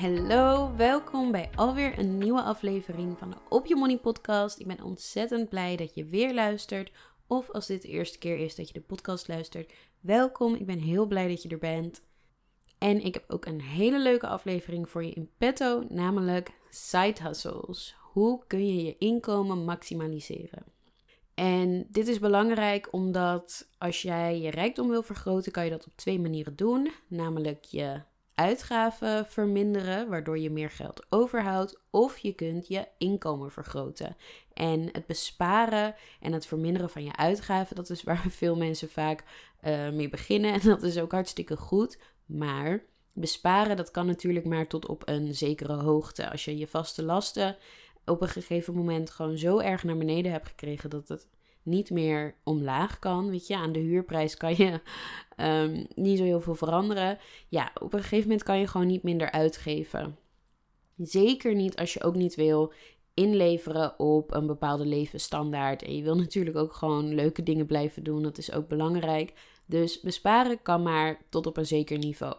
Hallo, welkom bij alweer een nieuwe aflevering van de Op Je Money podcast. Ik ben ontzettend blij dat je weer luistert. Of als dit de eerste keer is dat je de podcast luistert, welkom. Ik ben heel blij dat je er bent. En ik heb ook een hele leuke aflevering voor je in petto, namelijk side hustles. Hoe kun je je inkomen maximaliseren? En dit is belangrijk omdat als jij je rijkdom wil vergroten, kan je dat op twee manieren doen. Namelijk je uitgaven verminderen, waardoor je meer geld overhoudt, of je kunt je inkomen vergroten. En het besparen en het verminderen van je uitgaven, dat is waar veel mensen vaak uh, mee beginnen. En dat is ook hartstikke goed. Maar besparen, dat kan natuurlijk maar tot op een zekere hoogte. Als je je vaste lasten op een gegeven moment gewoon zo erg naar beneden hebt gekregen dat het niet meer omlaag kan. Weet je, aan de huurprijs kan je um, niet zo heel veel veranderen. Ja, op een gegeven moment kan je gewoon niet minder uitgeven. Zeker niet als je ook niet wil inleveren op een bepaalde levensstandaard. En je wil natuurlijk ook gewoon leuke dingen blijven doen. Dat is ook belangrijk. Dus besparen kan maar tot op een zeker niveau.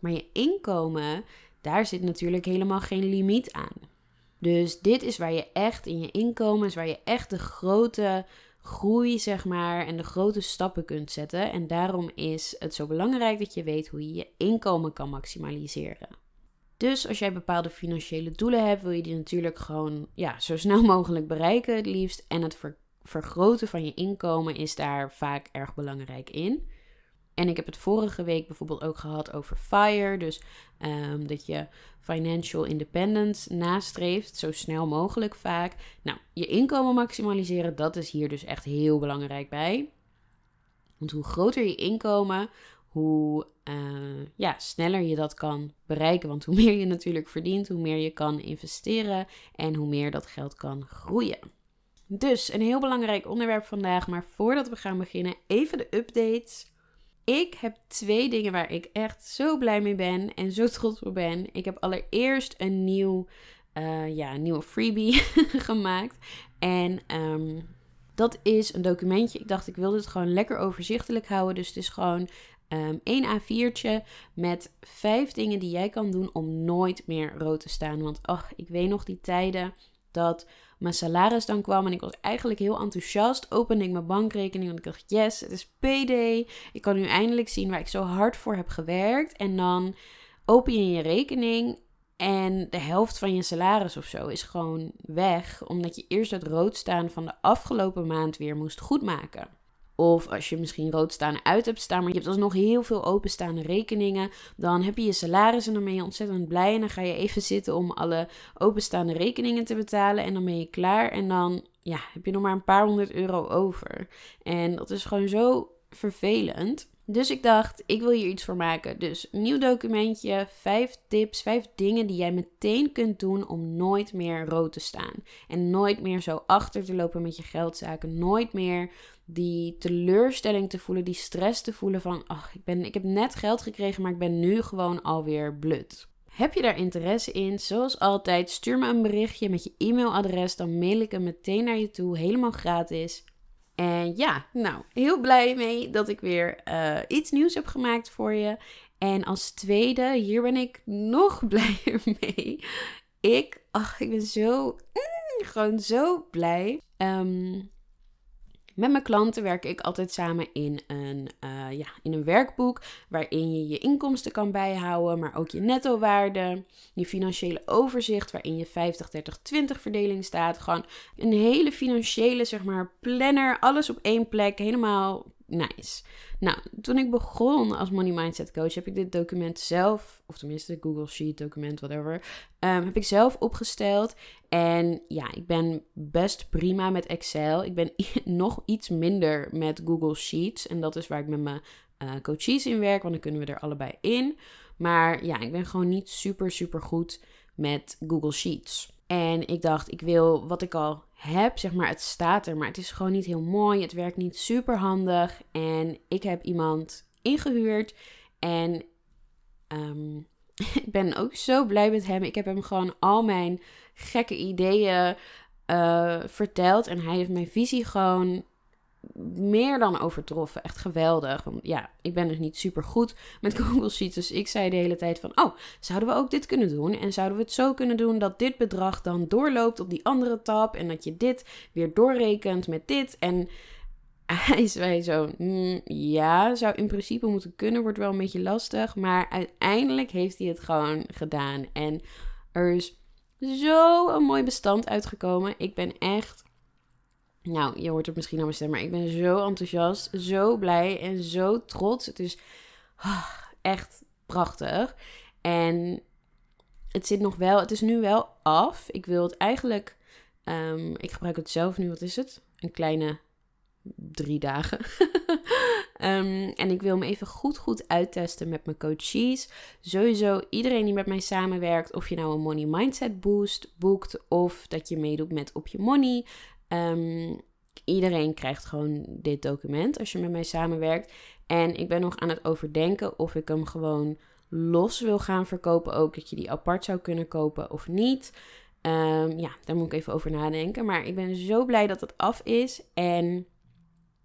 Maar je inkomen, daar zit natuurlijk helemaal geen limiet aan. Dus dit is waar je echt in je inkomen, is waar je echt de grote groei, zeg maar, en de grote stappen kunt zetten. En daarom is het zo belangrijk dat je weet hoe je je inkomen kan maximaliseren. Dus als jij bepaalde financiële doelen hebt, wil je die natuurlijk gewoon ja, zo snel mogelijk bereiken, het liefst. En het vergroten van je inkomen is daar vaak erg belangrijk in. En ik heb het vorige week bijvoorbeeld ook gehad over FIRE. Dus um, dat je financial independence nastreeft, zo snel mogelijk vaak. Nou, je inkomen maximaliseren, dat is hier dus echt heel belangrijk bij. Want hoe groter je inkomen, hoe uh, ja, sneller je dat kan bereiken. Want hoe meer je natuurlijk verdient, hoe meer je kan investeren en hoe meer dat geld kan groeien. Dus een heel belangrijk onderwerp vandaag. Maar voordat we gaan beginnen, even de updates. Ik heb twee dingen waar ik echt zo blij mee ben en zo trots op ben. Ik heb allereerst een nieuw, uh, ja, nieuwe freebie gemaakt. En um, dat is een documentje. Ik dacht, ik wilde het gewoon lekker overzichtelijk houden. Dus het is gewoon um, één A4'tje met vijf dingen die jij kan doen om nooit meer rood te staan. Want ach, ik weet nog die tijden dat mijn salaris dan kwam. En ik was eigenlijk heel enthousiast. Opende ik mijn bankrekening. En ik dacht, yes, het is PD. Ik kan nu eindelijk zien waar ik zo hard voor heb gewerkt. En dan open je je rekening. En de helft van je salaris of zo is gewoon weg. Omdat je eerst het rood staan van de afgelopen maand weer moest goedmaken. Of als je misschien rood staan uit hebt staan, maar je hebt alsnog heel veel openstaande rekeningen. Dan heb je je salaris en dan ben je ontzettend blij. En dan ga je even zitten om alle openstaande rekeningen te betalen. En dan ben je klaar. En dan ja, heb je nog maar een paar honderd euro over. En dat is gewoon zo vervelend. Dus ik dacht, ik wil hier iets voor maken. Dus nieuw documentje, vijf tips, vijf dingen die jij meteen kunt doen om nooit meer rood te staan. En nooit meer zo achter te lopen met je geldzaken. Nooit meer die teleurstelling te voelen, die stress te voelen van, ach, ik, ben, ik heb net geld gekregen, maar ik ben nu gewoon alweer blut. Heb je daar interesse in? Zoals altijd, stuur me een berichtje met je e-mailadres, dan mail ik hem meteen naar je toe, helemaal gratis. En ja, nou, heel blij mee dat ik weer uh, iets nieuws heb gemaakt voor je. En als tweede, hier ben ik nog blijer mee. Ik, ach, ik ben zo, mm, gewoon zo blij. Um, Met mijn klanten werk ik altijd samen in een, uh, ja, in een werkboek waarin je je inkomsten kan bijhouden, maar ook je nettowaarde, je financiële overzicht waarin je 50, 30, 20 verdeling staat. Gewoon een hele financiële, zeg maar, planner, alles op één plek, helemaal nice. Nou, toen ik begon als Money Mindset Coach, heb ik dit document zelf, of tenminste Google Sheet document, whatever, um, heb ik zelf opgesteld. En ja, ik ben best prima met Excel. Ik ben nog iets minder met Google Sheets. En dat is waar ik met mijn uh, coaches in werk, want dan kunnen we er allebei in. Maar ja, ik ben gewoon niet super, super goed met Google Sheets. En ik dacht, ik wil wat ik al heb, zeg maar, het staat er, maar het is gewoon niet heel mooi. Het werkt niet super handig. En ik heb iemand ingehuurd. En um, ik ben ook zo blij met hem. Ik heb hem gewoon al mijn gekke ideeën uh, verteld. En hij heeft mijn visie gewoon meer dan overtroffen. Echt geweldig. Want ja, ik ben dus niet super goed met Google Sheets. Dus ik zei de hele tijd van, oh, zouden we ook dit kunnen doen? En zouden we het zo kunnen doen dat dit bedrag dan doorloopt op die andere tab. En dat je dit weer doorrekent met dit. En hij zei zo, mm, ja, zou in principe moeten kunnen. Wordt wel een beetje lastig. Maar uiteindelijk heeft hij het gewoon gedaan. En er is zo een mooi bestand uitgekomen. Ik ben echt nou, je hoort het misschien aan mijn stem, maar ik ben zo enthousiast, zo blij en zo trots. Het is ah, echt prachtig. En het zit nog wel, het is nu wel af. Ik wil het eigenlijk, um, ik gebruik het zelf nu, wat is het? Een kleine drie dagen. um, en ik wil me even goed, goed uittesten met mijn coaches. Sowieso iedereen die met mij samenwerkt, of je nou een Money Mindset Boost boekt, of dat je meedoet met Op Je Money. Um, iedereen krijgt gewoon dit document als je met mij samenwerkt. En ik ben nog aan het overdenken of ik hem gewoon los wil gaan verkopen. Ook dat je die apart zou kunnen kopen of niet. Um, ja, daar moet ik even over nadenken. Maar ik ben zo blij dat het af is. En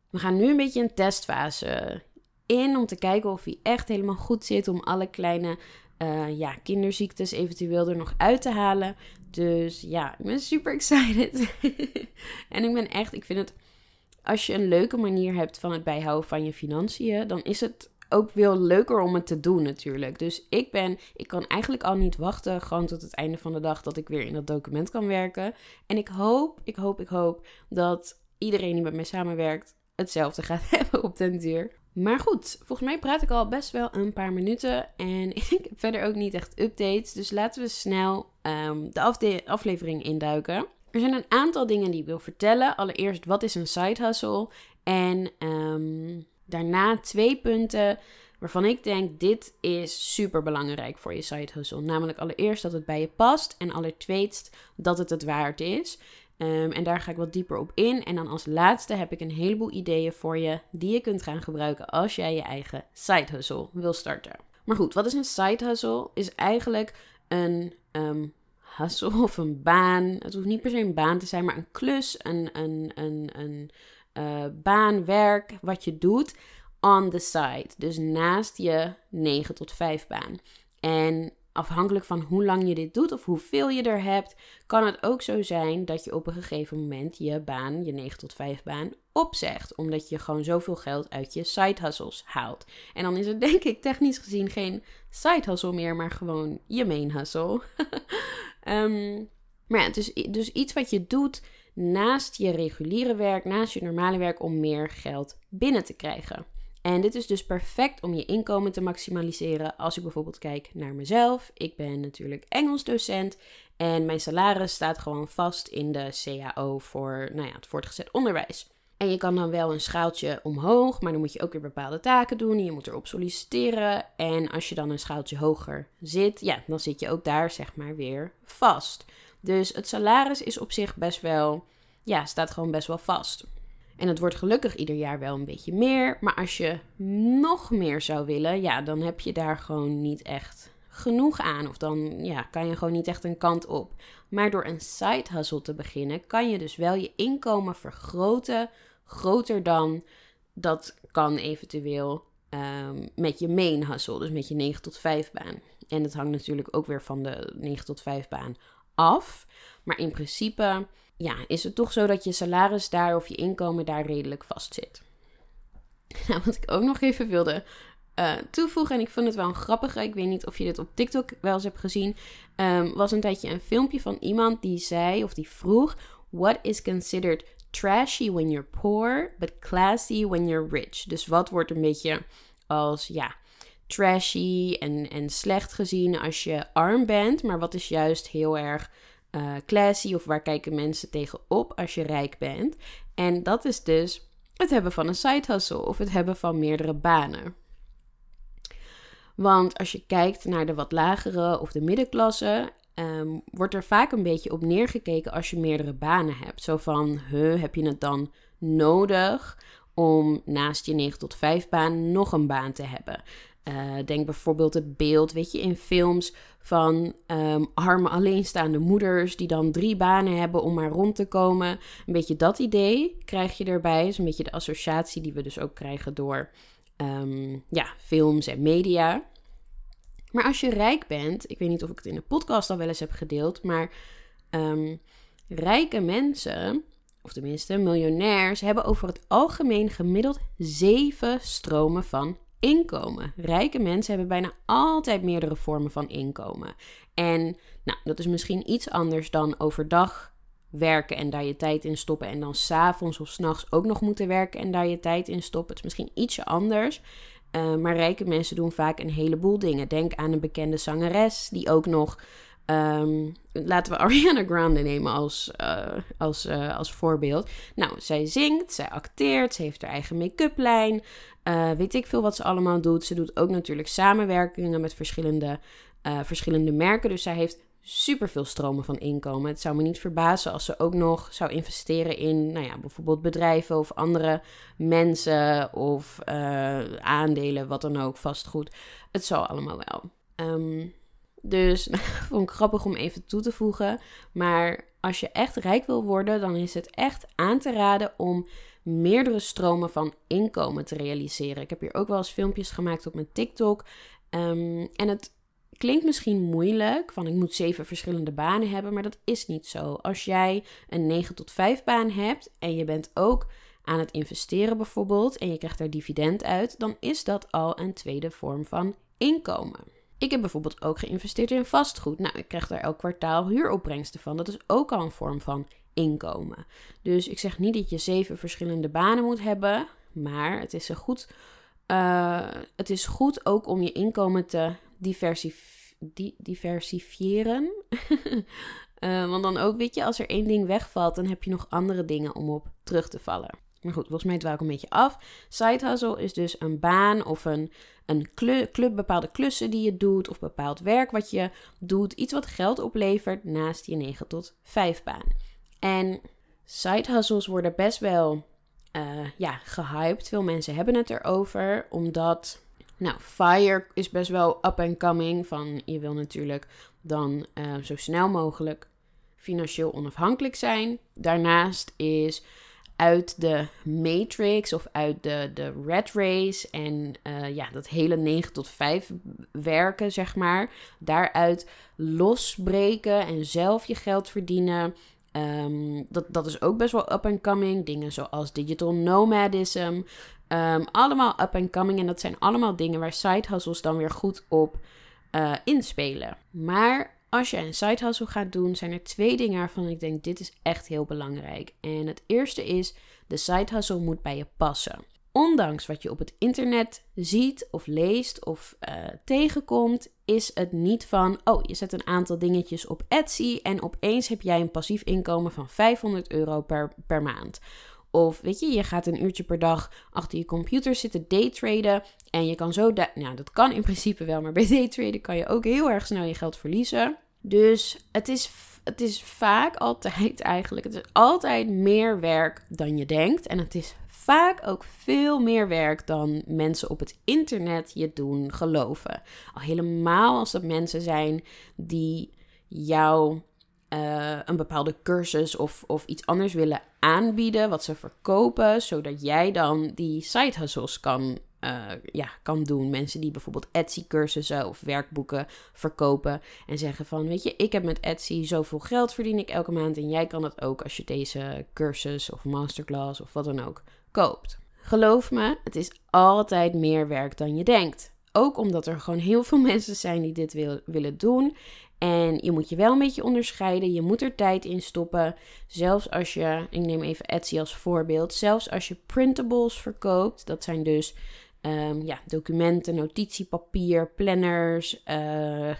we gaan nu een beetje een testfase in om te kijken of hij echt helemaal goed zit. Om alle kleine uh, ja, kinderziektes eventueel er nog uit te halen. Dus ja, ik ben super excited. en ik ben echt, ik vind het, als je een leuke manier hebt van het bijhouden van je financiën, dan is het ook veel leuker om het te doen natuurlijk. Dus ik ben, ik kan eigenlijk al niet wachten, gewoon tot het einde van de dag, dat ik weer in dat document kan werken. En ik hoop, ik hoop, ik hoop dat iedereen die met mij samenwerkt hetzelfde gaat hebben op den duur. Maar goed, volgens mij praat ik al best wel een paar minuten. En ik heb verder ook niet echt updates. Dus laten we snel um, de aflevering induiken. Er zijn een aantal dingen die ik wil vertellen. Allereerst, wat is een side hustle? En um, daarna twee punten waarvan ik denk, dit is super belangrijk voor je side hustle. Namelijk allereerst dat het bij je past. En allertweetst dat het het waard is. Um, en daar ga ik wat dieper op in. En dan als laatste heb ik een heleboel ideeën voor je die je kunt gaan gebruiken als jij je eigen side hustle wil starten. Maar goed, wat is een side hustle? Is eigenlijk een um, hustle of een baan. Het hoeft niet per se een baan te zijn, maar een klus, een, een, een, een uh, wat je doet on the side. Dus naast je 9 tot 5 baan. En afhankelijk van hoe lang je dit doet of hoeveel je er hebt, kan het ook zo zijn dat je op een gegeven moment je baan, je 9 tot 5 baan, opzegt. Omdat je gewoon zoveel geld uit je side hustles haalt. En dan is het denk ik technisch gezien geen side hustle meer, maar gewoon je main hustle. um, maar is dus iets wat je doet naast je reguliere werk, naast je normale werk om meer geld binnen te krijgen. En dit is dus perfect om je inkomen te maximaliseren. Als ik bijvoorbeeld kijk naar mezelf. Ik ben natuurlijk Engels docent en mijn salaris staat gewoon vast in de CAO voor nou ja, het voortgezet onderwijs. En je kan dan wel een schaaltje omhoog, maar dan moet je ook weer bepaalde taken doen. Je moet erop solliciteren. En als je dan een schaaltje hoger zit, ja, dan zit je ook daar zeg maar weer vast. Dus het salaris is op zich best wel, ja, staat gewoon best wel vast. En het wordt gelukkig ieder jaar wel een beetje meer. Maar als je nog meer zou willen, ja, dan heb je daar gewoon niet echt genoeg aan. Of dan ja, kan je gewoon niet echt een kant op. Maar door een side hustle te beginnen, kan je dus wel je inkomen vergroten. Groter dan dat kan eventueel um, met je main hustle. Dus met je 9 tot 5 baan. En dat hangt natuurlijk ook weer van de 9 tot 5 baan af. Maar in principe ja, is het toch zo dat je salaris daar of je inkomen daar redelijk vast zit. Nou, wat ik ook nog even wilde uh, toevoegen, en ik vond het wel een grappige, ik weet niet of je dit op TikTok wel eens hebt gezien, um, was een tijdje een filmpje van iemand die zei, of die vroeg, what is considered trashy when you're poor, but classy when you're rich? Dus wat wordt een beetje als, ja, trashy en, en slecht gezien als je arm bent, maar wat is juist heel erg uh, classy of waar kijken mensen tegenop als je rijk bent? En dat is dus het hebben van een side hustle of het hebben van meerdere banen. Want als je kijkt naar de wat lagere of de middenklasse, um, wordt er vaak een beetje op neergekeken als je meerdere banen hebt. Zo van, huh, heb je het dan nodig om naast je 9 tot 5 baan nog een baan te hebben? Uh, denk bijvoorbeeld het beeld, weet je, in films van um, arme alleenstaande moeders die dan drie banen hebben om maar rond te komen. Een beetje dat idee krijg je erbij. is een beetje de associatie die we dus ook krijgen door um, ja, films en media. Maar als je rijk bent, ik weet niet of ik het in de podcast al wel eens heb gedeeld, maar um, rijke mensen, of tenminste miljonairs, hebben over het algemeen gemiddeld zeven stromen van inkomen. Rijke mensen hebben bijna altijd meerdere vormen van inkomen. En nou, dat is misschien iets anders dan overdag werken en daar je tijd in stoppen. En dan s'avonds of s'nachts ook nog moeten werken en daar je tijd in stoppen. Het is misschien ietsje anders. Uh, maar rijke mensen doen vaak een heleboel dingen. Denk aan een bekende zangeres die ook nog. Um, laten we Ariana Grande nemen als, uh, als, uh, als voorbeeld. Nou, zij zingt, zij acteert, ze heeft haar eigen make-up lijn. weet ik veel wat ze allemaal doet. Ze doet ook natuurlijk samenwerkingen met verschillende, verschillende merken. Dus zij heeft super veel stromen van inkomen. Het zou me niet verbazen als ze ook nog zou investeren in, nou ja, bijvoorbeeld bedrijven of andere mensen of aandelen, wat dan ook, vastgoed. Het zal allemaal wel. Um, dus vond ik grappig om even toe te voegen. Maar als je echt rijk wil worden, dan is het echt aan te raden om meerdere stromen van inkomen te realiseren. Ik heb hier ook wel eens filmpjes gemaakt op mijn TikTok. Um, en het klinkt misschien moeilijk, van ik moet zeven verschillende banen hebben, maar dat is niet zo. Als jij een 9 tot 5 baan hebt en je bent ook aan het investeren bijvoorbeeld en je krijgt daar dividend uit, dan is dat al een tweede vorm van inkomen. Ik heb bijvoorbeeld ook geïnvesteerd in vastgoed. Nou, ik krijg daar elk kwartaal huuropbrengsten van. Dat is ook al een vorm van inkomen. Dus ik zeg niet dat je zeven verschillende banen moet hebben, maar het is, goed, uh, het is goed ook om je inkomen te diversif di diversifiëren. uh, want dan ook, weet je, als er één ding wegvalt, dan heb je nog andere dingen om op terug te vallen. Maar goed, volgens mij dwaal ik een beetje af. Side hustle is dus een baan of een, een club, bepaalde klussen die je doet of bepaald werk wat je doet. Iets wat geld oplevert naast je 9 tot 5 baan. En side hustles worden best wel uh, ja, gehyped. Veel mensen hebben het erover, omdat nou, FIRE is best wel up and coming. Van je wil natuurlijk dan uh, zo snel mogelijk financieel onafhankelijk zijn. Daarnaast is uit de matrix of uit de, de red race en uh, ja, dat hele 9 tot 5 werken, zeg maar. Daaruit losbreken en zelf je geld verdienen. Um, dat, dat is ook best wel up and coming. Dingen zoals digital nomadism. Um, allemaal up and coming. En dat zijn allemaal dingen waar side hustles dan weer goed op uh, inspelen. Maar als je een side hustle gaat doen, zijn er twee dingen waarvan ik denk: dit is echt heel belangrijk. En het eerste is: de side hustle moet bij je passen. Ondanks wat je op het internet ziet of leest of uh, tegenkomt, is het niet van: oh, je zet een aantal dingetjes op Etsy en opeens heb jij een passief inkomen van 500 euro per, per maand. Of weet je, je gaat een uurtje per dag achter je computer zitten daytraden. En je kan zo. Nou, dat kan in principe wel, maar bij daytraden kan je ook heel erg snel je geld verliezen. Dus het is, het is vaak altijd eigenlijk. Het is altijd meer werk dan je denkt. En het is vaak ook veel meer werk dan mensen op het internet je doen geloven. Al helemaal als dat mensen zijn die jou uh, een bepaalde cursus of, of iets anders willen aanbieden, wat ze verkopen, zodat jij dan die side hustles kan uh, ja, kan doen. Mensen die bijvoorbeeld Etsy-cursussen of werkboeken verkopen en zeggen van, weet je, ik heb met Etsy zoveel geld verdien ik elke maand en jij kan dat ook als je deze cursus of masterclass of wat dan ook koopt. Geloof me, het is altijd meer werk dan je denkt. Ook omdat er gewoon heel veel mensen zijn die dit wil, willen doen. En je moet je wel een beetje onderscheiden. Je moet er tijd in stoppen. Zelfs als je, ik neem even Etsy als voorbeeld. Zelfs als je printables verkoopt. Dat zijn dus um, ja, documenten, notitiepapier, planners, uh,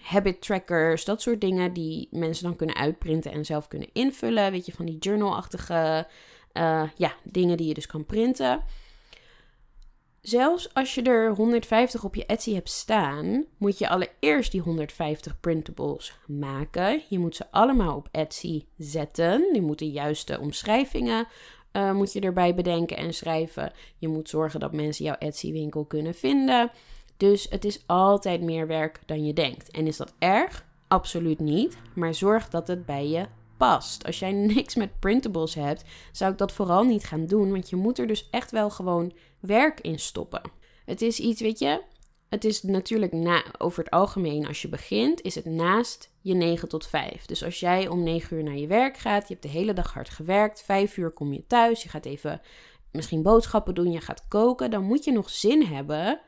habit trackers. Dat soort dingen die mensen dan kunnen uitprinten en zelf kunnen invullen. Weet je, van die journalachtige uh, ja, dingen die je dus kan printen. Zelfs als je er 150 op je Etsy hebt staan, moet je allereerst die 150 printables maken. Je moet ze allemaal op Etsy zetten. Je moet de juiste omschrijvingen uh, moet je erbij bedenken en schrijven. Je moet zorgen dat mensen jouw Etsy-winkel kunnen vinden. Dus het is altijd meer werk dan je denkt. En is dat erg? Absoluut niet. Maar zorg dat het bij je past. Als jij niks met printables hebt, zou ik dat vooral niet gaan doen. Want je moet er dus echt wel gewoon werk in stoppen. Het is iets, weet je, het is natuurlijk na, over het algemeen, als je begint, is het naast je 9 tot 5. Dus als jij om 9 uur naar je werk gaat, je hebt de hele dag hard gewerkt, 5 uur kom je thuis, je gaat even misschien boodschappen doen, je gaat koken, dan moet je nog zin hebben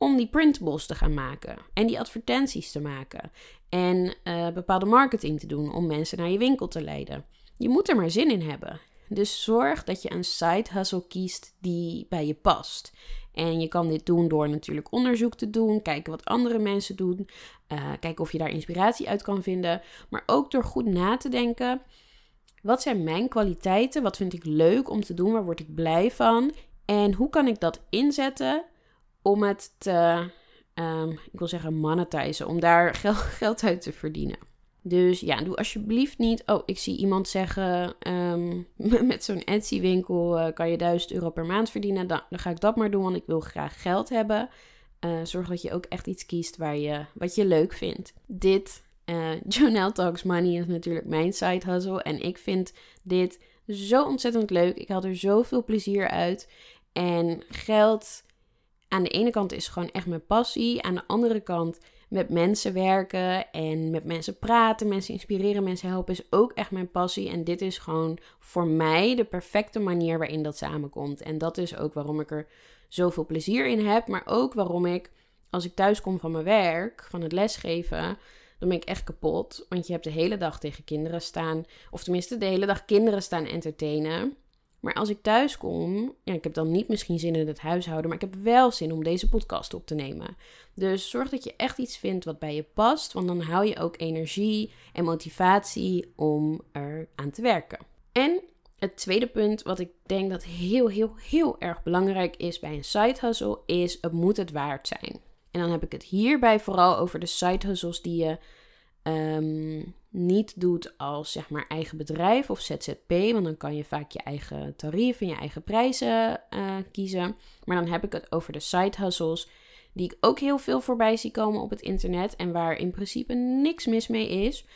om die printables te gaan maken en die advertenties te maken en uh, bepaalde marketing te doen om mensen naar je winkel te leiden. Je moet er maar zin in hebben. Dus zorg dat je een side hustle kiest die bij je past. En je kan dit doen door natuurlijk onderzoek te doen, kijken wat andere mensen doen, uh, kijken of je daar inspiratie uit kan vinden, maar ook door goed na te denken. Wat zijn mijn kwaliteiten? Wat vind ik leuk om te doen? Waar word ik blij van? En hoe kan ik dat inzetten om het te, um, ik wil zeggen monetizen, om daar geld uit te verdienen? Dus ja, doe alsjeblieft niet. Oh, ik zie iemand zeggen: um, met zo'n Etsy-winkel uh, kan je 1000 euro per maand verdienen. Dan, ga ik dat maar doen, want ik wil graag geld hebben. Uh, zorg dat je ook echt iets kiest waar je, wat je leuk vindt. Dit, uh, Jonelle Talks Money, is natuurlijk mijn side hustle. En ik vind dit zo ontzettend leuk. Ik haal er zoveel plezier uit. En geld aan de ene kant is gewoon echt mijn passie. Aan de andere kant met mensen werken en met mensen praten, mensen inspireren, mensen helpen is ook echt mijn passie. En dit is gewoon voor mij de perfecte manier waarin dat samenkomt. En dat is ook waarom ik er zoveel plezier in heb, maar ook waarom ik als ik thuis kom van mijn werk, van het lesgeven, dan ben ik echt kapot. Want je hebt de hele dag tegen kinderen staan, of tenminste de hele dag kinderen staan entertainen. Maar als ik thuis kom, ja, ik heb dan niet misschien zin in het huishouden, maar ik heb wel zin om deze podcast op te nemen. Dus zorg dat je echt iets vindt wat bij je past, want dan hou je ook energie en motivatie om er aan te werken. En het tweede punt, wat ik denk dat heel, heel, heel erg belangrijk is bij een side hustle, is het moet het waard zijn. En dan heb ik het hierbij vooral over de side hustles die je Ehm, niet doet als zeg maar eigen bedrijf of ZZP, want dan kan je vaak je eigen tarief en je eigen prijzen uh, kiezen. Maar dan heb ik het over de side hustles, die ik ook heel veel voorbij zie komen op het internet en waar in principe niks mis mee is.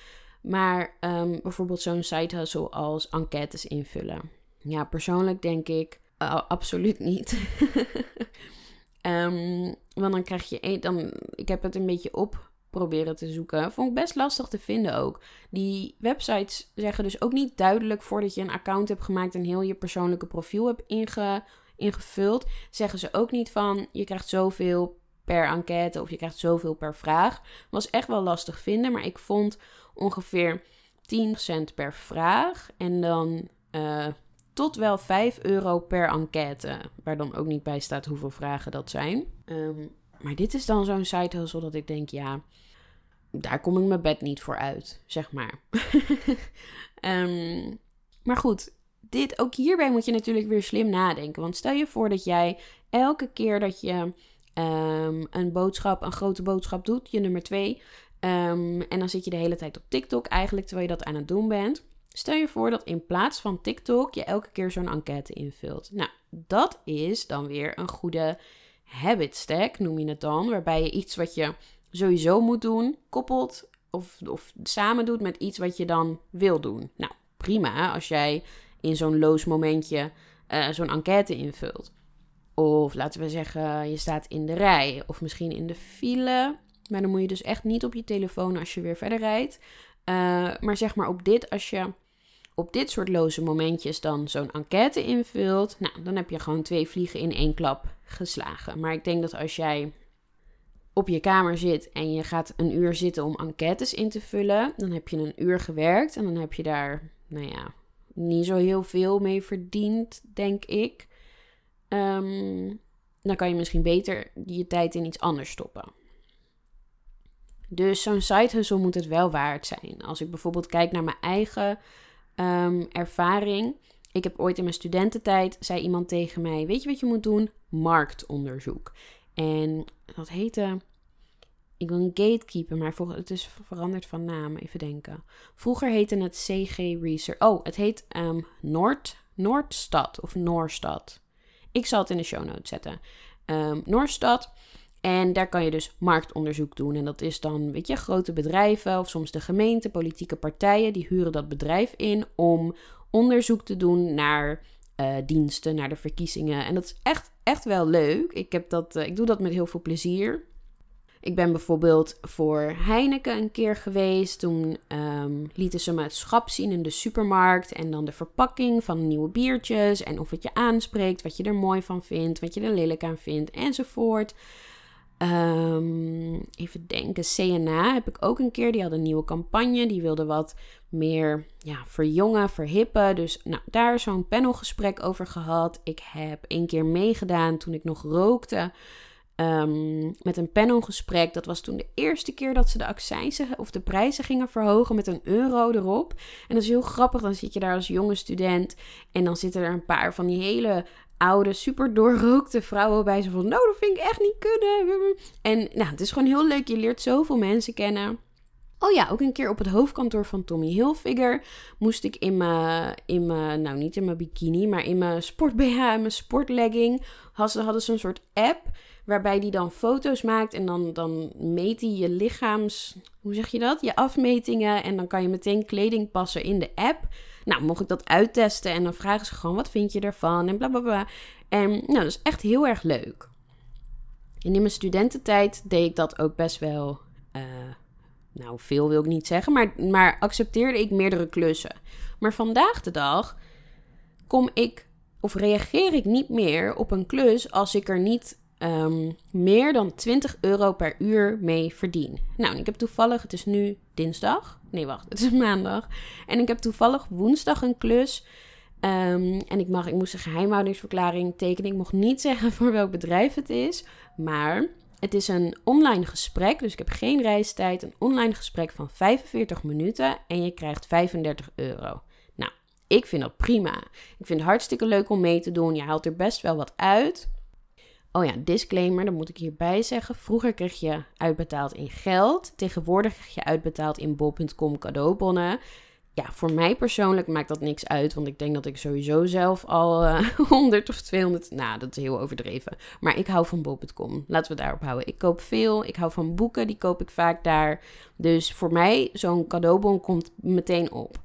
Maar um, bijvoorbeeld zo'n side hustle als enquêtes invullen. Ja, persoonlijk denk ik uh, absoluut niet. um, want dan krijg je, dan, ik heb het een beetje op proberen te zoeken. Vond ik best lastig te vinden ook. Die websites zeggen dus ook niet duidelijk voordat je een account hebt gemaakt en heel je persoonlijke profiel hebt inge, ingevuld. Zeggen ze ook niet van je krijgt zoveel per enquête of je krijgt zoveel per vraag. Was echt wel lastig vinden, maar ik vond ongeveer 10 cent per vraag en dan uh, tot wel 5 euro per enquête. Waar dan ook niet bij staat hoeveel vragen dat zijn. Um, maar dit is dan zo'n site hustle dat ik denk, ja, daar kom ik mijn bed niet voor uit, zeg maar. um, maar goed, dit, ook hierbij moet je natuurlijk weer slim nadenken. Want stel je voor dat jij elke keer dat je um, een boodschap, een grote boodschap doet, je nummer twee, um, en dan zit je de hele tijd op TikTok eigenlijk terwijl je dat aan het doen bent. Stel je voor dat in plaats van TikTok je elke keer zo'n enquête invult. Nou, dat is dan weer een goede habit stack, noem je het dan. Waarbij je iets wat je sowieso moet doen, koppelt of, of samen doet met iets wat je dan wil doen. Nou, prima als jij in zo'n loos momentje uh, zo'n enquête invult. Of laten we zeggen, je staat in de rij of misschien in de file. Maar dan moet je dus echt niet op je telefoon als je weer verder rijdt. Uh, maar zeg maar op dit, als je op dit soort loze momentjes dan zo'n enquête invult, nou, dan heb je gewoon twee vliegen in één klap geslagen. Maar ik denk dat als jij op je kamer zit en je gaat een uur zitten om enquêtes in te vullen, dan heb je een uur gewerkt en dan heb je daar, nou ja, niet zo heel veel mee verdiend, denk ik. Um, dan kan je misschien beter je tijd in iets anders stoppen. Dus zo'n side hustle moet het wel waard zijn. Als ik bijvoorbeeld kijk naar mijn eigen um, ervaring. Ik heb ooit in mijn studententijd, zei iemand tegen mij, weet je wat je moet doen? Marktonderzoek. En dat heette, ik wil een gatekeeper, maar het is veranderd van naam, even denken. Vroeger heette het CG Research. Oh, het heet um, Noord, Noordstad of Noorstad. Ik zal het in de show notes zetten. Um, Noordstad. En daar kan je dus marktonderzoek doen. En dat is dan, weet je, grote bedrijven of soms de gemeente, politieke partijen, die huren dat bedrijf in om onderzoek te doen naar uh, diensten, naar de verkiezingen. En dat is echt, echt wel leuk. Ik, heb dat, uh, ik doe dat met heel veel plezier. Ik ben bijvoorbeeld voor Heineken een keer geweest. Toen um, lieten ze me het schap zien in de supermarkt. En dan de verpakking van nieuwe biertjes. En of het je aanspreekt, wat je er mooi van vindt, wat je er lelijk aan vindt, enzovoort. Um, even denken, CNA heb ik ook een keer. Die had een nieuwe campagne. Die wilde wat meer ja, verjongen, verhippen. Dus nou, daar zo'n panelgesprek over gehad. Ik heb een keer meegedaan toen ik nog rookte. Um, met een panelgesprek. Dat was toen de eerste keer dat ze de accijnsen of de prijzen gingen verhogen met een euro erop. En dat is heel grappig. Dan zit je daar als jonge student en dan zitten er een paar van die hele oude, super doorrookte vrouwen bij ze van, nou, dat vind ik echt niet kunnen. En nou, het is gewoon heel leuk. Je leert zoveel mensen kennen. Oh ja, ook een keer op het hoofdkantoor van Tommy Hilfiger moest ik in mijn, in mijn nou niet in mijn bikini, maar in mijn sport BH en mijn sportlegging, hadden ze een soort app waarbij die dan foto's maakt en dan, dan meet hij je lichaams, hoe zeg je dat? Je afmetingen en dan kan je meteen kleding passen in de app. Nou, mocht ik dat uittesten en dan vragen ze gewoon: wat vind je ervan? En bla bla bla. En nou, dat is echt heel erg leuk. En in mijn studententijd deed ik dat ook best wel. Uh, nou, veel wil ik niet zeggen, maar, maar accepteerde ik meerdere klussen. Maar vandaag de dag kom ik of reageer ik niet meer op een klus als ik er niet um, meer dan 20 euro per uur mee verdien. Nou, ik heb toevallig, het is nu dinsdag. Nee, wacht, het is maandag. En ik heb toevallig woensdag een klus. Um, en ik, mag, ik moest een geheimhoudingsverklaring tekenen. Ik mocht niet zeggen voor welk bedrijf het is. Maar het is een online gesprek. Dus ik heb geen reistijd. Een online gesprek van 45 minuten. En je krijgt 35 euro. Nou, ik vind dat prima. Ik vind het hartstikke leuk om mee te doen. Je haalt er best wel wat uit. Oh ja, disclaimer, dat moet ik hierbij zeggen. Vroeger kreeg je uitbetaald in geld. Tegenwoordig krijg je uitbetaald in bol.com cadeaubonnen. Ja, voor mij persoonlijk maakt dat niks uit. Want ik denk dat ik sowieso zelf al uh, eh, 100 of 200. Nou, dat is heel overdreven. Maar ik hou van bol.com. Laten we daarop houden. Ik koop veel. Ik hou van boeken. Die koop ik vaak daar. Dus voor mij, zo'n cadeaubon komt meteen op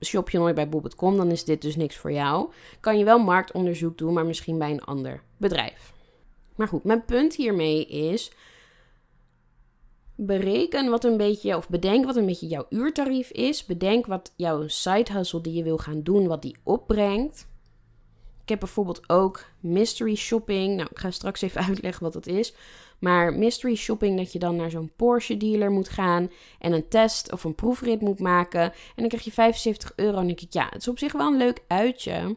shop je nooit bij bol.com, dan is dit dus niks voor jou. Kan je wel marktonderzoek doen, maar misschien bij een ander bedrijf. Maar goed, mijn punt hiermee is. Bereken wat een beetje, of bedenk wat een beetje jouw uurtarief is. Bedenk wat jouw side hustle die je wil gaan doen, wat die opbrengt. Ik heb bijvoorbeeld ook mystery shopping. Nou, ik ga straks even uitleggen wat dat is. Maar mystery shopping, dat je dan naar zo'n Porsche dealer moet gaan en een test of een proefrit moet maken. En dan krijg je 75 euro. En dan denk ik, ja, het is op zich wel een leuk uitje.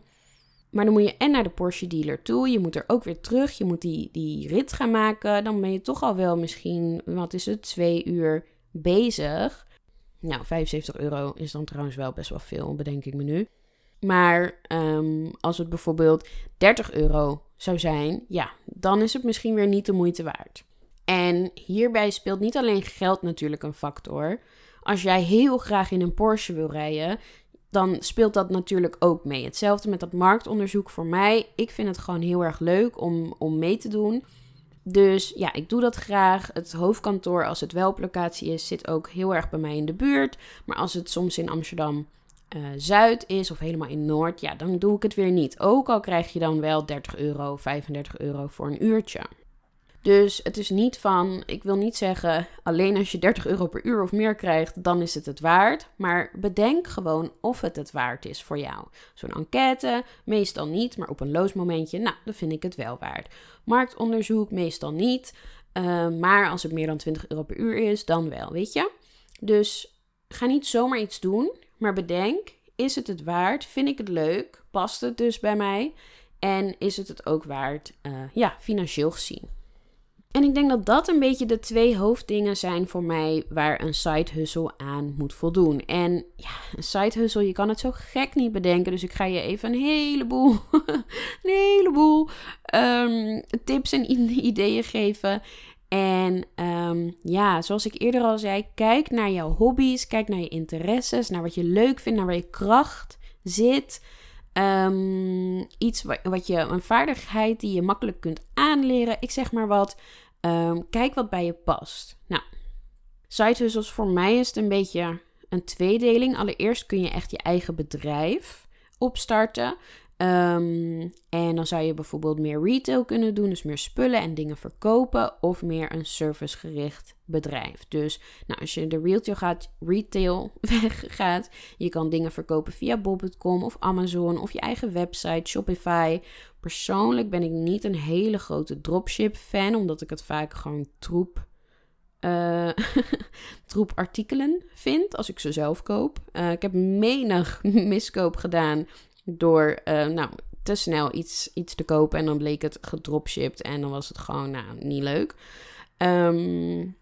Maar dan moet je en naar de Porsche dealer toe. Je moet er ook weer terug. Je moet die, die rit gaan maken. Dan ben je toch al wel misschien, wat is het, twee uur bezig. Nou, 75 euro is dan trouwens wel best wel veel, bedenk ik me nu. Maar um, als het bijvoorbeeld 30 euro zou zijn, ja, dan is het misschien weer niet de moeite waard. En hierbij speelt niet alleen geld natuurlijk een factor. Als jij heel graag in een Porsche wil rijden, dan speelt dat natuurlijk ook mee. Hetzelfde met dat marktonderzoek voor mij. Ik vind het gewoon heel erg leuk om, om mee te doen. Dus ja, ik doe dat graag. Het hoofdkantoor, als het wel op locatie is, zit ook heel erg bij mij in de buurt. Maar als het soms in Amsterdam uh, Zuid is of helemaal in Noord, ja, dan doe ik het weer niet. Ook al krijg je dan wel 30 euro, 35 euro voor een uurtje. Dus het is niet van, ik wil niet zeggen, alleen als je 30 euro per uur of meer krijgt, dan is het het waard. Maar bedenk gewoon of het het waard is voor jou. Zo'n enquête, meestal niet, maar op een loosmomentje, nou, dan vind ik het wel waard. Marktonderzoek, meestal niet. Uh, maar als het meer dan 20 euro per uur is, dan wel, weet je? Dus ga niet zomaar iets doen, maar bedenk: is het het waard? Vind ik het leuk? Past het dus bij mij? En is het het ook waard, uh, ja, financieel gezien? En ik denk dat dat een beetje de twee hoofddingen zijn voor mij waar een side hustle aan moet voldoen. En ja, een side hustle, je kan het zo gek niet bedenken. Dus ik ga je even een heleboel, heleboel um, tips en ideeën geven. En um, ja, zoals ik eerder al zei, kijk naar jouw hobby's, kijk naar je interesses, naar wat je leuk vindt, naar waar je kracht zit. Um, iets wat, je, een vaardigheid die je makkelijk kunt aanleren. Ik zeg maar wat. Um, kijk wat bij je past. Nou, side hustles voor mij is het een beetje een tweedeling. Allereerst kun je echt je eigen bedrijf opstarten. Um, en dan zou je bijvoorbeeld meer retail kunnen doen, dus meer spullen en dingen verkopen, of meer een servicegericht bedrijf. Dus nou, als je de retail gaat, retail weg gaat, je kan dingen verkopen via bob.com of Amazon of je eigen website, Shopify. Persoonlijk ben ik niet een hele grote dropship fan, omdat ik het vaak gewoon troep uh, troep artikelen vind als ik ze zelf koop. Uh, ik heb menig miskoop gedaan door uh, nou, te snel iets, iets te kopen en dan bleek het gedropshipped en dan was het gewoon nou, niet leuk. Um,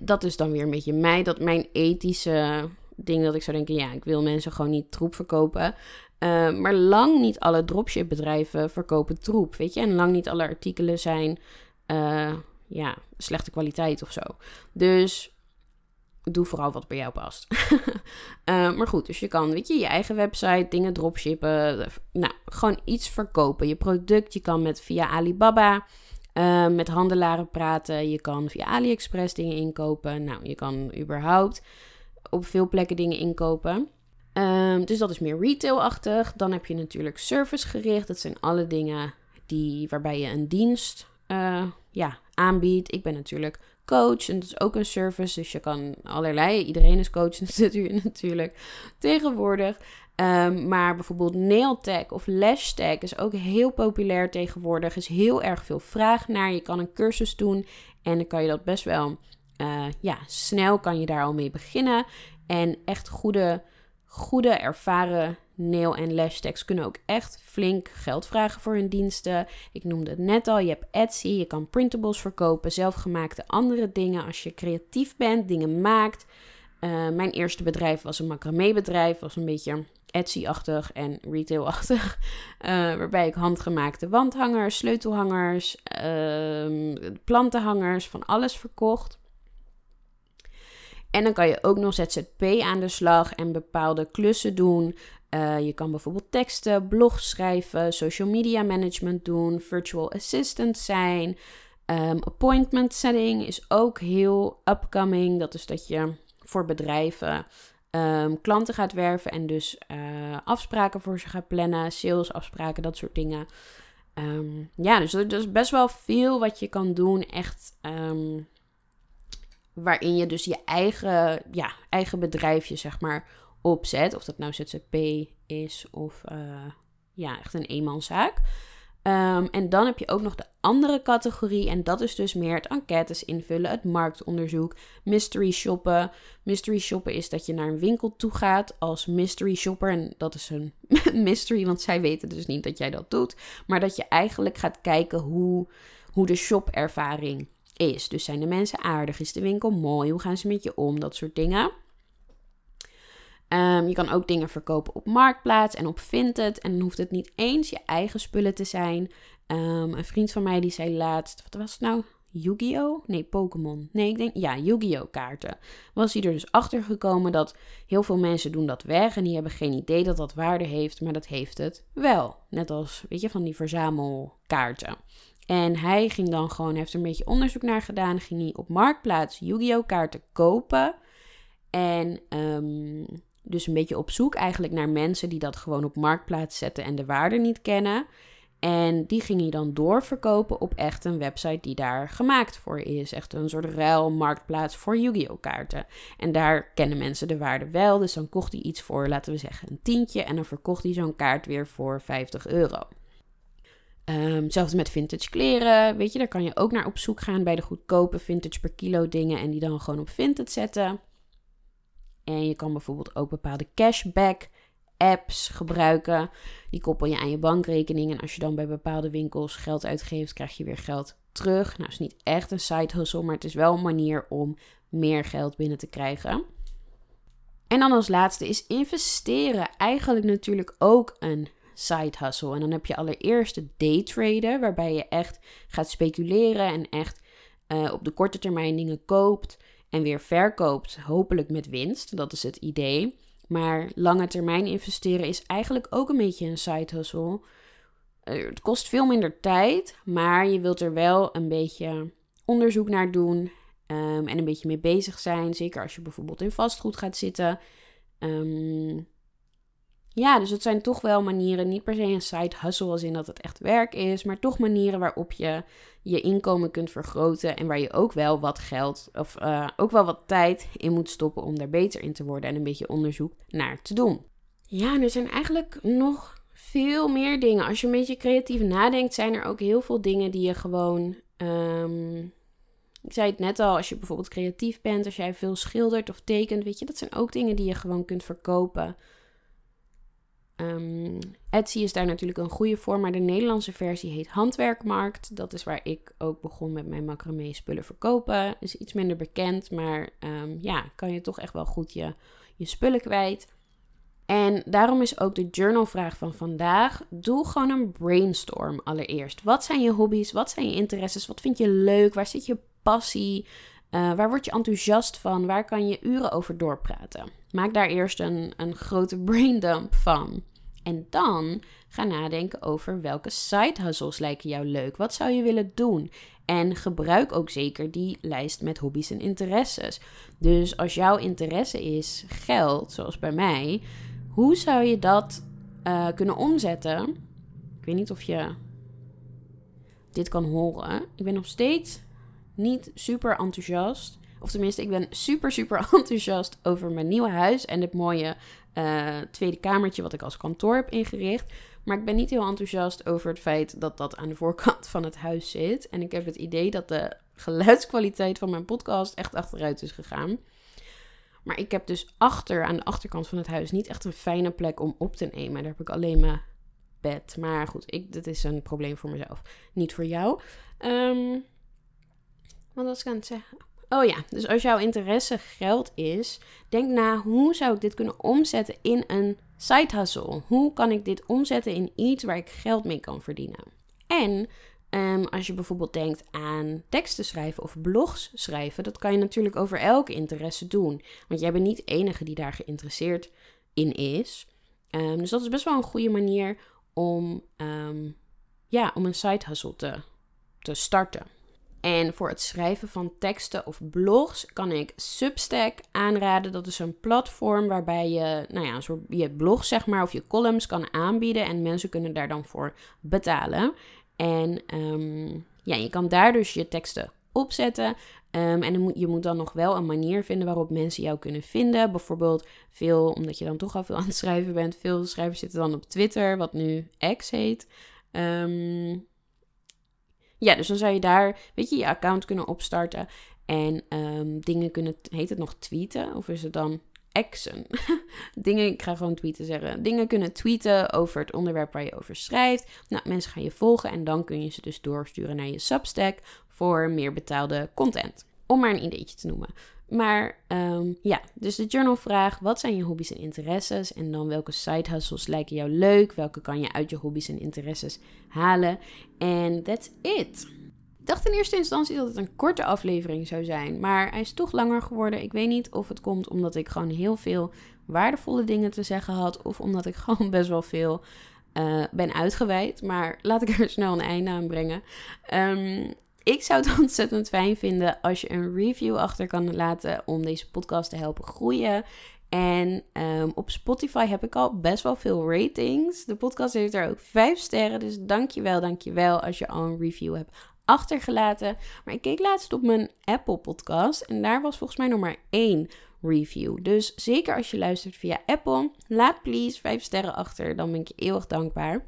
dat is dan weer een beetje mij, dat mijn ethische ding dat ik zou denken, ja, ik wil mensen gewoon niet troep verkopen. Uh, maar lang niet alle dropship bedrijven verkopen troep, weet je. En lang niet alle artikelen zijn, uh, ja, slechte kwaliteit of zo. Dus doe vooral wat bij jou past. uh, maar goed, dus je kan, weet je, je eigen website, dingen dropshippen. Nou, gewoon iets verkopen. Je product, je kan met via Alibaba uh, met handelaren praten. Je kan via AliExpress dingen inkopen. Nou, je kan überhaupt op veel plekken dingen inkopen. Um, dus dat is meer retailachtig. Dan heb je natuurlijk servicegericht. Dat zijn alle dingen die, waarbij je een dienst uh, ja, aanbiedt. Ik ben natuurlijk coach. En dat is ook een service. Dus je kan allerlei. Iedereen is coach natuurlijk tegenwoordig. Um, maar bijvoorbeeld nailtag of lashtag is ook heel populair tegenwoordig. is heel erg veel vraag naar. Je kan een cursus doen en dan kan je dat best wel uh, ja, snel kan je daar al mee beginnen. En echt goede, goede ervaren nail- en lashtags kunnen ook echt flink geld vragen voor hun diensten. Ik noemde het net al, je hebt Etsy, je kan printables verkopen, zelfgemaakte andere dingen. Als je creatief bent, dingen maakt. Uh, mijn eerste bedrijf was een macramé bedrijf, was een beetje Etsy-achtig en retail-achtig. Uh, waarbij ik handgemaakte wandhangers, sleutelhangers, uh, plantenhangers, van alles verkocht. En dan kan je ook nog ZZP aan de slag en bepaalde klussen doen. Uh, je kan bijvoorbeeld teksten, blogs schrijven, social media management doen, virtual assistant zijn. Um, appointment setting is ook heel upcoming. Dat is dat je voor bedrijven um, klanten gaat werven en dus uh, afspraken voor ze gaat plannen, salesafspraken, dat soort dingen. Um, ja, dus er is best wel veel wat je kan doen. Echt waarin je dus je eigen, ja, eigen bedrijfje, zeg maar, opzet. Of dat nou ZZP is of uh, ja, echt een eenmanszaak. Um, en dan heb je ook nog de andere categorie. En dat is dus meer het enquêtes invullen, het marktonderzoek, mystery shoppen. Mystery shoppen is dat je naar een winkel toe gaat als mystery shopper. En dat is een mystery, want zij weten dus niet dat jij dat doet. Maar dat je eigenlijk gaat kijken hoe, hoe de shopervaring is. Dus zijn de mensen aardig? Is de winkel mooi? Hoe gaan ze met je om? Dat soort dingen. Um, je kan ook dingen verkopen op Marktplaats en op Vinted. En dan hoeft het niet eens je eigen spullen te zijn. Um, een vriend van mij die zei laatst, wat was het nou? Yu-Gi-Oh? Nee, Pokémon. Nee, ik denk, ja, Yu-Gi-Oh kaarten. Was hij er dus achter gekomen dat heel veel mensen doen dat weg en die hebben geen idee dat dat waarde heeft, maar dat heeft het wel. Net als, weet je, van die verzamelkaarten. En hij ging dan gewoon, heeft er een beetje onderzoek naar gedaan, ging hij op Marktplaats Yu-Gi-Oh kaarten kopen. En um, dus een beetje op zoek eigenlijk naar mensen die dat gewoon op marktplaats zetten en de waarde niet kennen. En die ging je dan doorverkopen op echt een website die daar gemaakt voor is. Echt een soort ruilmarktplaats voor Yu-Gi-Oh! kaarten. En daar kennen mensen de waarde wel. Dus dan kocht hij iets voor, laten we zeggen, een tientje. En dan verkocht hij zo'n kaart weer voor 50 euro. Um, zelfs met vintage kleren, weet je, daar kan je ook naar op zoek gaan bij de goedkope vintage per kilo dingen en die dan gewoon op vintage zetten. En je kan bijvoorbeeld ook bepaalde cashback apps gebruiken. Die koppel je aan je bankrekening. En als je dan bij bepaalde winkels geld uitgeeft, krijg je weer geld terug. Nou, het is niet echt een side hustle, maar het is wel een manier om meer geld binnen te krijgen. En dan als laatste is investeren eigenlijk natuurlijk ook een side hustle. En dan heb je allereerst de daytraden, waarbij je echt gaat speculeren en echt uh, op de korte termijn dingen koopt en weer verkoopt, hopelijk met winst. Dat is het idee. Maar lange termijn investeren is eigenlijk ook een beetje een side hustle. Eh, het kost veel minder tijd, maar je wilt er wel een beetje onderzoek naar doen um, en een beetje mee bezig zijn. Zeker als je bijvoorbeeld in vastgoed gaat zitten. Um, ja, dus het zijn toch wel manieren, niet per se een side hustle als in dat het echt werk is, maar toch manieren waarop je je inkomen kunt vergroten en waar je ook wel wat geld of uh, ook wel wat tijd in moet stoppen om daar beter in te worden en een beetje onderzoek naar te doen. Ja, er zijn eigenlijk nog veel meer dingen. Als je een beetje creatief nadenkt, zijn er ook heel veel dingen die je gewoon. Um, ik zei het net al, als je bijvoorbeeld creatief bent, als jij veel schildert of tekent, weet je, dat zijn ook dingen die je gewoon kunt verkopen. Um, Etsy is daar natuurlijk een goede voor, maar de Nederlandse versie heet Handwerkmarkt. Dat is waar ik ook begon met mijn macramé spullen verkopen. Is iets minder bekend, maar um, ja, kan je toch echt wel goed je, je spullen kwijt. En daarom is ook de journalvraag van vandaag: doe gewoon een brainstorm allereerst. Wat zijn je hobby's? Wat zijn je interesses? Wat vind je leuk? Waar zit je passie? Uh, waar word je enthousiast van? Waar kan je uren over doorpraten? Maak daar eerst een, een grote braindump van. En dan ga nadenken over welke side hustles lijken jou leuk. Wat zou je willen doen? En gebruik ook zeker die lijst met hobby's en interesses. Dus als jouw interesse is geld, zoals bij mij, hoe zou je dat uh, kunnen omzetten? Ik weet niet of je dit kan horen. Ik ben nog steeds niet super enthousiast. Of tenminste, ik ben super, super enthousiast over mijn nieuwe huis en het mooie uh, tweede kamertje wat ik als kantoor heb ingericht. Maar ik ben niet heel enthousiast over het feit dat dat aan de voorkant van het huis zit. En ik heb het idee dat de geluidskwaliteit van mijn podcast echt achteruit is gegaan. Maar ik heb dus achter, aan de achterkant van het huis, niet echt een fijne plek om op te nemen. Daar heb ik alleen mijn bed. Maar goed, ik, dit is een probleem voor mezelf. Niet voor jou. Um, wat was ik aan het zeggen? Oh ja, dus als jouw interesse geld is, denk na hoe zou ik dit kunnen omzetten in een side hustle? Hoe kan ik dit omzetten in iets waar ik geld mee kan verdienen? En um, als je bijvoorbeeld denkt aan teksten schrijven of blogs schrijven, dat kan je natuurlijk over elke interesse doen. Want jij bent niet de enige die daar geïnteresseerd in is. Um, dus dat is best wel een goede manier om, um, ja, om een side hustle te starten. En voor het schrijven van teksten of blogs kan ik Substack aanraden. Dat is een platform waarbij je, nou ja, een soort je blog zeg maar of je columns kan aanbieden en mensen kunnen daar dan voor betalen. En um, ja, je kan daar dus je teksten opzetten. Um, en je moet dan nog wel een manier vinden waarop mensen jou kunnen vinden. Bijvoorbeeld veel, omdat je dan toch al veel aan het schrijven bent. Veel schrijvers zitten dan op Twitter, wat nu X heet. Um, ja, dus dan zou je daar, weet je, je account kunnen opstarten. En um, dingen kunnen, heet het nog tweeten? Of is het dan exen? dingen, ik ga gewoon tweeten zeggen. Dingen kunnen tweeten over het onderwerp waar je over schrijft. Nou, mensen gaan je volgen en dan kun je ze dus doorsturen naar je Substack voor meer betaalde content. Om maar een ideetje te noemen. Maar um, ja, dus de journalvraag: wat zijn je hobby's en interesses? En dan welke side hustles lijken jou leuk? Welke kan je uit je hobby's en interesses halen? En that's it. Ik dacht in eerste instantie dat het een korte aflevering zou zijn, maar hij is toch langer geworden. Ik weet niet of het komt omdat ik gewoon heel veel waardevolle dingen te zeggen had, of omdat ik gewoon best wel veel uh, ben uitgeweid. Maar laat ik er snel een einde aan brengen. Um, ik zou het ontzettend fijn vinden als je een review achter kan laten om deze podcast te helpen groeien. En ehm, op Spotify heb ik al best wel veel ratings. De podcast heeft er ook vijf sterren. Dus dankjewel, dankjewel als je al een review hebt achtergelaten. Maar ik keek laatst op mijn Apple podcast en daar was volgens mij nog maar één review. Dus zeker als je luistert via Apple, laat please vijf sterren achter. Dan ben ik je eeuwig dankbaar.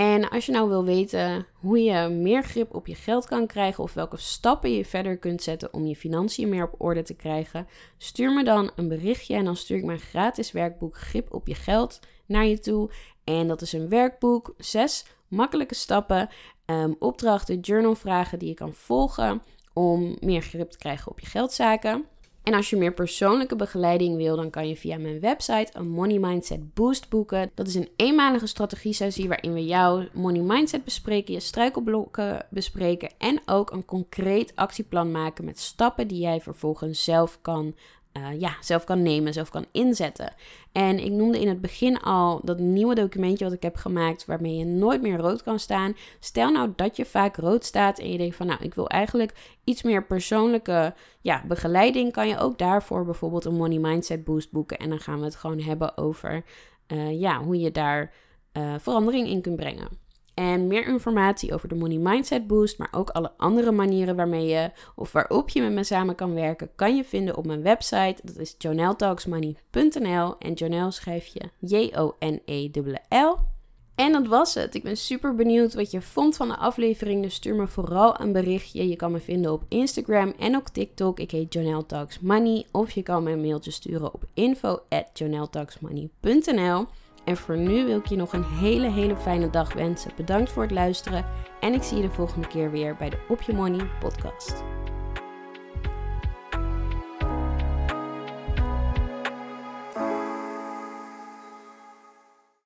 En als je nou wil weten hoe je meer grip op je geld kan krijgen of welke stappen je verder kunt zetten om je financiën meer op orde te krijgen, stuur me dan een berichtje en dan stuur ik mijn gratis werkboek Grip op je geld naar je toe. En dat is een werkboek, zes makkelijke stappen, um, opdrachten, journalvragen die je kan volgen om meer grip te krijgen op je geldzaken. En als je meer persoonlijke begeleiding wil, dan kan je via mijn website een Money Mindset Boost boeken. Dat is een eenmalige strategie-sessie waarin we jouw money mindset bespreken, je struikelblokken bespreken en ook een concreet actieplan maken met stappen die jij vervolgens zelf kan uh, ja, zelf kan nemen, zelf kan inzetten. En ik noemde in het begin al dat nieuwe documentje wat ik heb gemaakt, waarmee je nooit meer rood kan staan. Stel nou dat je vaak rood staat en je denkt van, nou, ik wil eigenlijk iets meer persoonlijke ja, begeleiding, kan je ook daarvoor bijvoorbeeld een Money Mindset Boost boeken. En dan gaan we het gewoon hebben over uh, ja, hoe je daar uh, verandering in kunt brengen. En meer informatie over de Money Mindset Boost, maar ook alle andere manieren waarmee je of waarop je met me samen kan werken, kan je vinden op mijn website. Dat is joneltalksmoney.nl en Jonel schrijf je J-O-N-E-L-L. En dat was het. Ik ben super benieuwd wat je vond van de aflevering. Dus stuur me vooral een berichtje. Je kan me vinden op Instagram en op TikTok. Ik heet Jonelle Talks Money. Of je kan me een mailtje sturen op info en voor nu wil ik je nog een hele, hele fijne dag wensen. Bedankt voor het luisteren en ik zie je de volgende keer weer bij de Op Je Money podcast.